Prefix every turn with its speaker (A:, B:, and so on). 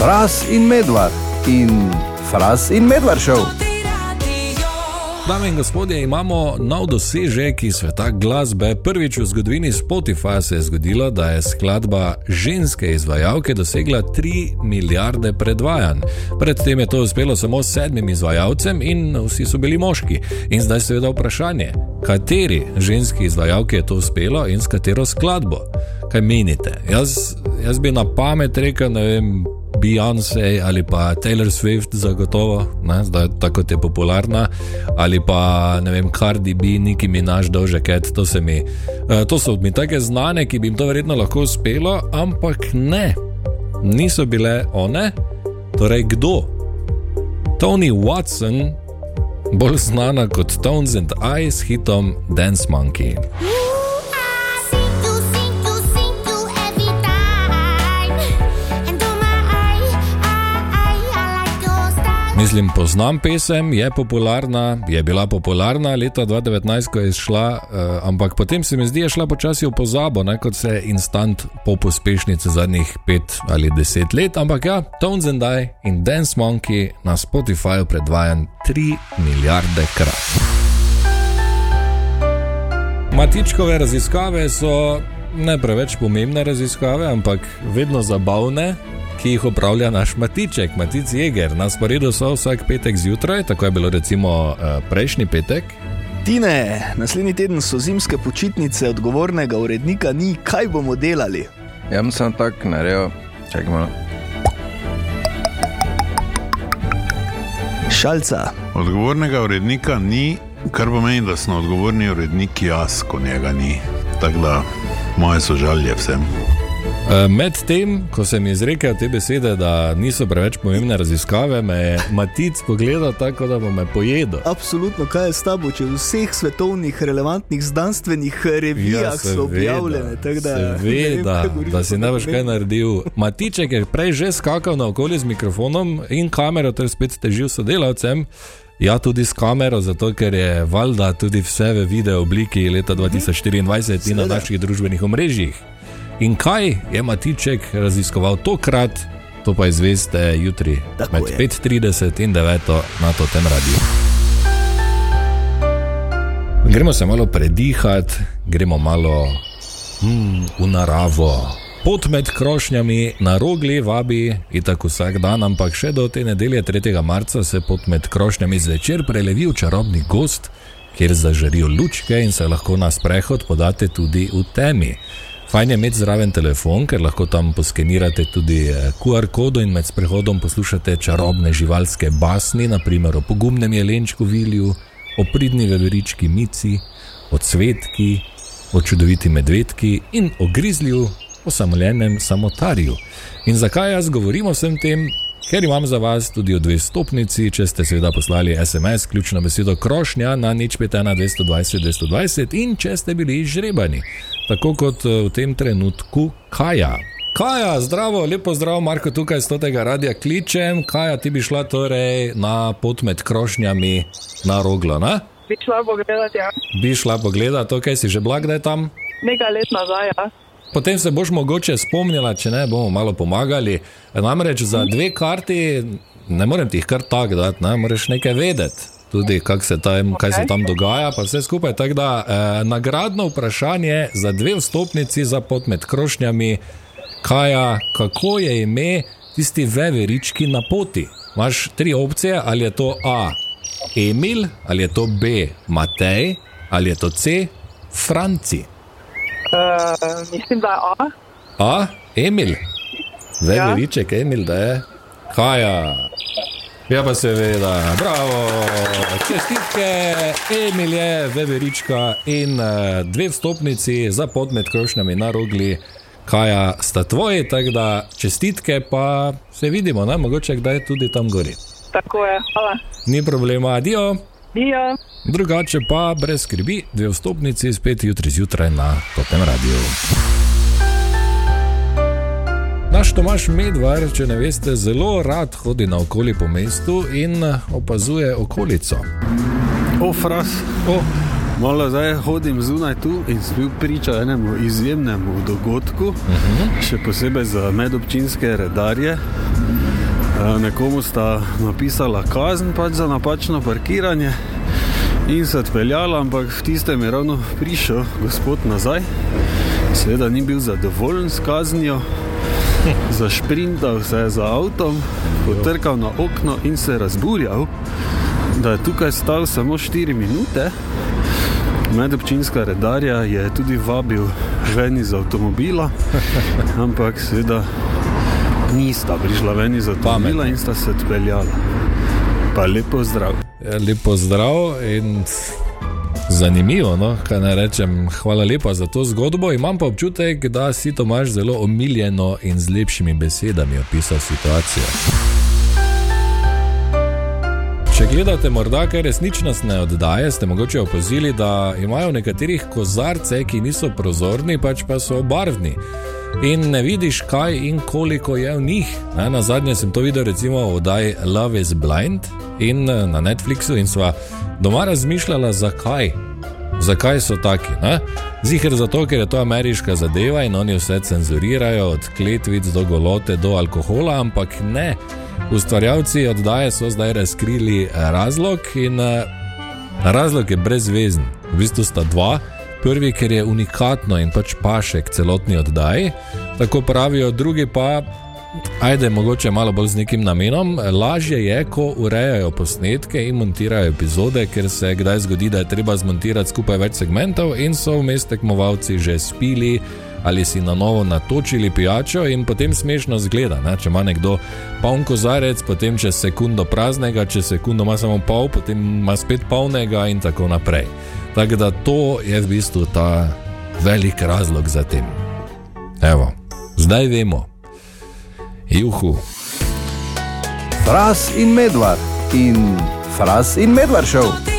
A: Fras in medvard in Fras in medvard šel.
B: Dame in gospodje, imamo nov dosežek iz sveta glasbe. Prvič v zgodovini Spotify se je zgodilo, da je skladba ženske izvajalke dosegla 3 milijarde predvajanj. Predtem je to uspelo samo sedmim izvajalcem in vsi so bili moški. In zdaj seveda vprašanje, kateri ženski izvajalki je to uspelo in s katero skladbo? Kaj menite? Jaz, jaz bi na pamet rekel, ne vem. Beyoncé ali pa Taylor Swift, zagotovo, ne, zdaj tako je popularna, ali pa ne vem, Cardi B, neki mi naš dolžek, to se mi. Uh, to so mi tako znane, ki bi jim to verjetno lahko uspelo, ampak ne, niso bile one. Torej, kdo? Tony Watson, bolj znana kot Tones and I s hitom Dance Monkey. Mislim, poznam pesem, je popularna, je bila popularna leta 2019, ko je izšla, uh, ampak potem se mi zdi, da je šla počasi v pozabo, ne, kot se instant pop uspešnice zadnjih pet ali deset let. Ampak ja, Tones and I in Dance Monkey na Spotifyju predvajan 3 milijarde krat. Matičkove raziskave so ne preveč pomembne raziskave, ampak vedno zabavne ki jih upravlja naš Matiček, Matic Jeger. Na sporedu so vsak petek zjutraj, tako je bilo recimo eh, prejšnji petek.
C: Tine, naslednji teden so zimske počitnice, odgovornega urednika ni, kaj bomo delali.
D: Jaz sem tako naredil, čakaj malo.
C: Šalca.
E: Odgovornega urednika ni, kar pomeni, da smo odgovorni uredniki jaz, ko njega ni. Tako da moje sožalje vsem.
B: Eh, Medtem, ko sem izrekel te besede, da niso preveč pomembne raziskave, me je Matic pogledal tako, da bo me pojedel.
C: Absolutno, kaj je s tabo, če v vseh svetovnih relevantnih znanstvenih revijah
B: Ja,
C: so objavljene. Da, vem,
B: Seveda,
C: govoriš
B: da si ne boš kaj naredil. Matiček je prej že skakal na okolje z mikrofonom in kamero, ter spet težil sodelavcem. Ja, tudi s kamero, zato ker je valjda tudi vse v video obliki leta 2024 in na naših družbenih omrežjih. In kaj je Matiček raziskoval tokrat, to pa izveste jutri
C: Tako
B: med
C: je.
B: 5:30 in 9 na to tem radiju. Gremo se malo predihati, gremo malo hmm, v naravo. Pot med krošnjami na rogli vabi in tako vsak dan, ampak še do te nedelje 3. marca se pot med krošnjami zvečer prelevi v čarobni gost, kjer zažarijo lučke in se lahko na sprehod podate tudi v temi. Fajn je imeti zraven telefon, ker lahko tam poskenirate tudi eh, QR kodo in med sprehodom poslušate čarobne živalske basni, naprimer o pogumnem jelenčku Vilju, o pridni veverički Mici, o cvetki, o čudoviti medvedki in o grizlju, o samoljenem samotarju. In zakaj jaz govorim o vsem tem? Ker imam za vas tudi dve stopnici, če ste seveda poslali SMS, ključno besedo krošnja na nič 5, 220, 220 in če ste bili žrebani, tako kot eh, v tem trenutku Kaja. Kaja, zdravo, lepo zdrav, Marko, tukaj z tega radia kličem. Kaja, ti bi šla torej na pot med krošnjami na roglo, ne?
F: bi šla pogledati, ja.
B: Bi šla pogledat, to, kaj si že bila kdaj tam?
F: nekaj let nazaj. Ja.
B: Potem se boš mogoče spomnila, če ne bomo malo pomagali. Namreč za dve karti ne morem ti jih kar tako dati, ne moreš nekaj vedeti. Tudi kak se tam, kaj se tam dogaja, pa vse skupaj. Tako da eh, nagradno vprašanje za dve vstopnici za pot med krošnjami, Kaja, kako je ime tisti veverički na poti. Imaš tri opcije, ali je to A. Emil, ali je to B. Matej, ali je to C. Franci.
F: Uh, mislim, da je A.
B: A, Emil, veveriček, ja. Emil, da je. Kaja. Ja, pa seveda, bravo, čestitke, Emil je veverička in uh, dve vstopnici za pot med krošnjami na rogli. Kaja sta tvoji, tako da čestitke, pa se vidimo, ne? mogoče kdaj tudi tam gori.
F: Tako je, hvala.
B: Ni problema, adijo.
F: Dio.
B: Drugače pa brez skrbi, dve vstopnici spet jutri zjutraj na Totem radiju. Naš Tomaš Medvar, če ne veste, zelo rad hodi naokoli po mestu in opazuje okolico.
G: O, fras.
B: O,
G: Malo zdaj hodim zunaj tu in sem bil priča enemu izjemnemu dogodku, uh -huh. še posebej za medobčinske redarje. Eh, Nekomu sta napisala kazen pač za napačno parkiranje in se odpeljala, ampak v tistem je ravno prišel gospod nazaj. Seveda ni bil zadovoljen s kaznijo, zašprintal se je za avtom, potrkal na okno in se razburjal, da je tukaj stal samo 4 minute. Medobčinska redarja je tudi vabil ven iz avtomobila, ampak seveda nista prišla ven iz avtomobila in sta se odpeljala. Pa lepo zdrav.
B: Ja, Lepo zdrav in zanimivo. No? kaj naj Rečem, hvala lepa za to zgodbo. Imam pa občutek, da si Tomaš zelo omiljeno in z lepšimi besedami opisal situacijo. Če gledate morda kaj resničnostne oddaje, ste mogoče opazili, da imajo v nekaterih kozarce, ki niso prozorni, pač pa so barvni. In ne vidiš, kaj in koliko je v njih. Ne, na zadnje sem to videl, recimo v oddaji Love is Blind in eh, na Netflixu, in sva doma razmišljala, zakaj. Zakaj so taki? Ne? Ziher zato, ker je to ameriška zadeva in oni vse cenzurirajo, od kletvic do golote do alkohola, ampak ne. Ustvarjalci oddaje so zdaj razkrili razlog in eh, razlog je brezvezen. V bistvu sta dva. Prvi, ker je unikatno in pač paše k celotni oddaji, tako pravijo, drugi pa, ajde, mogoče malo bolj z nekim namenom. Lažje je, ko urejajo posnetke in montirajo epizode, ker se kdaj zgodi, da je treba zmontirati skupaj več segmentov in so vmes tekmovalci že spili ali si na novo natočili pijačo in potem smešno zgleda. Ne? Če ima nekdo poln kozarec, potem čez sekundo praznega, čez sekundo ima samo pol, potem ima spet polnega in tako naprej. Tako da to je v bistvu ta velik razlog za tem. Evo, zdaj vemo. Juhu.
A: Fras in medvard in Fras in medvard šel.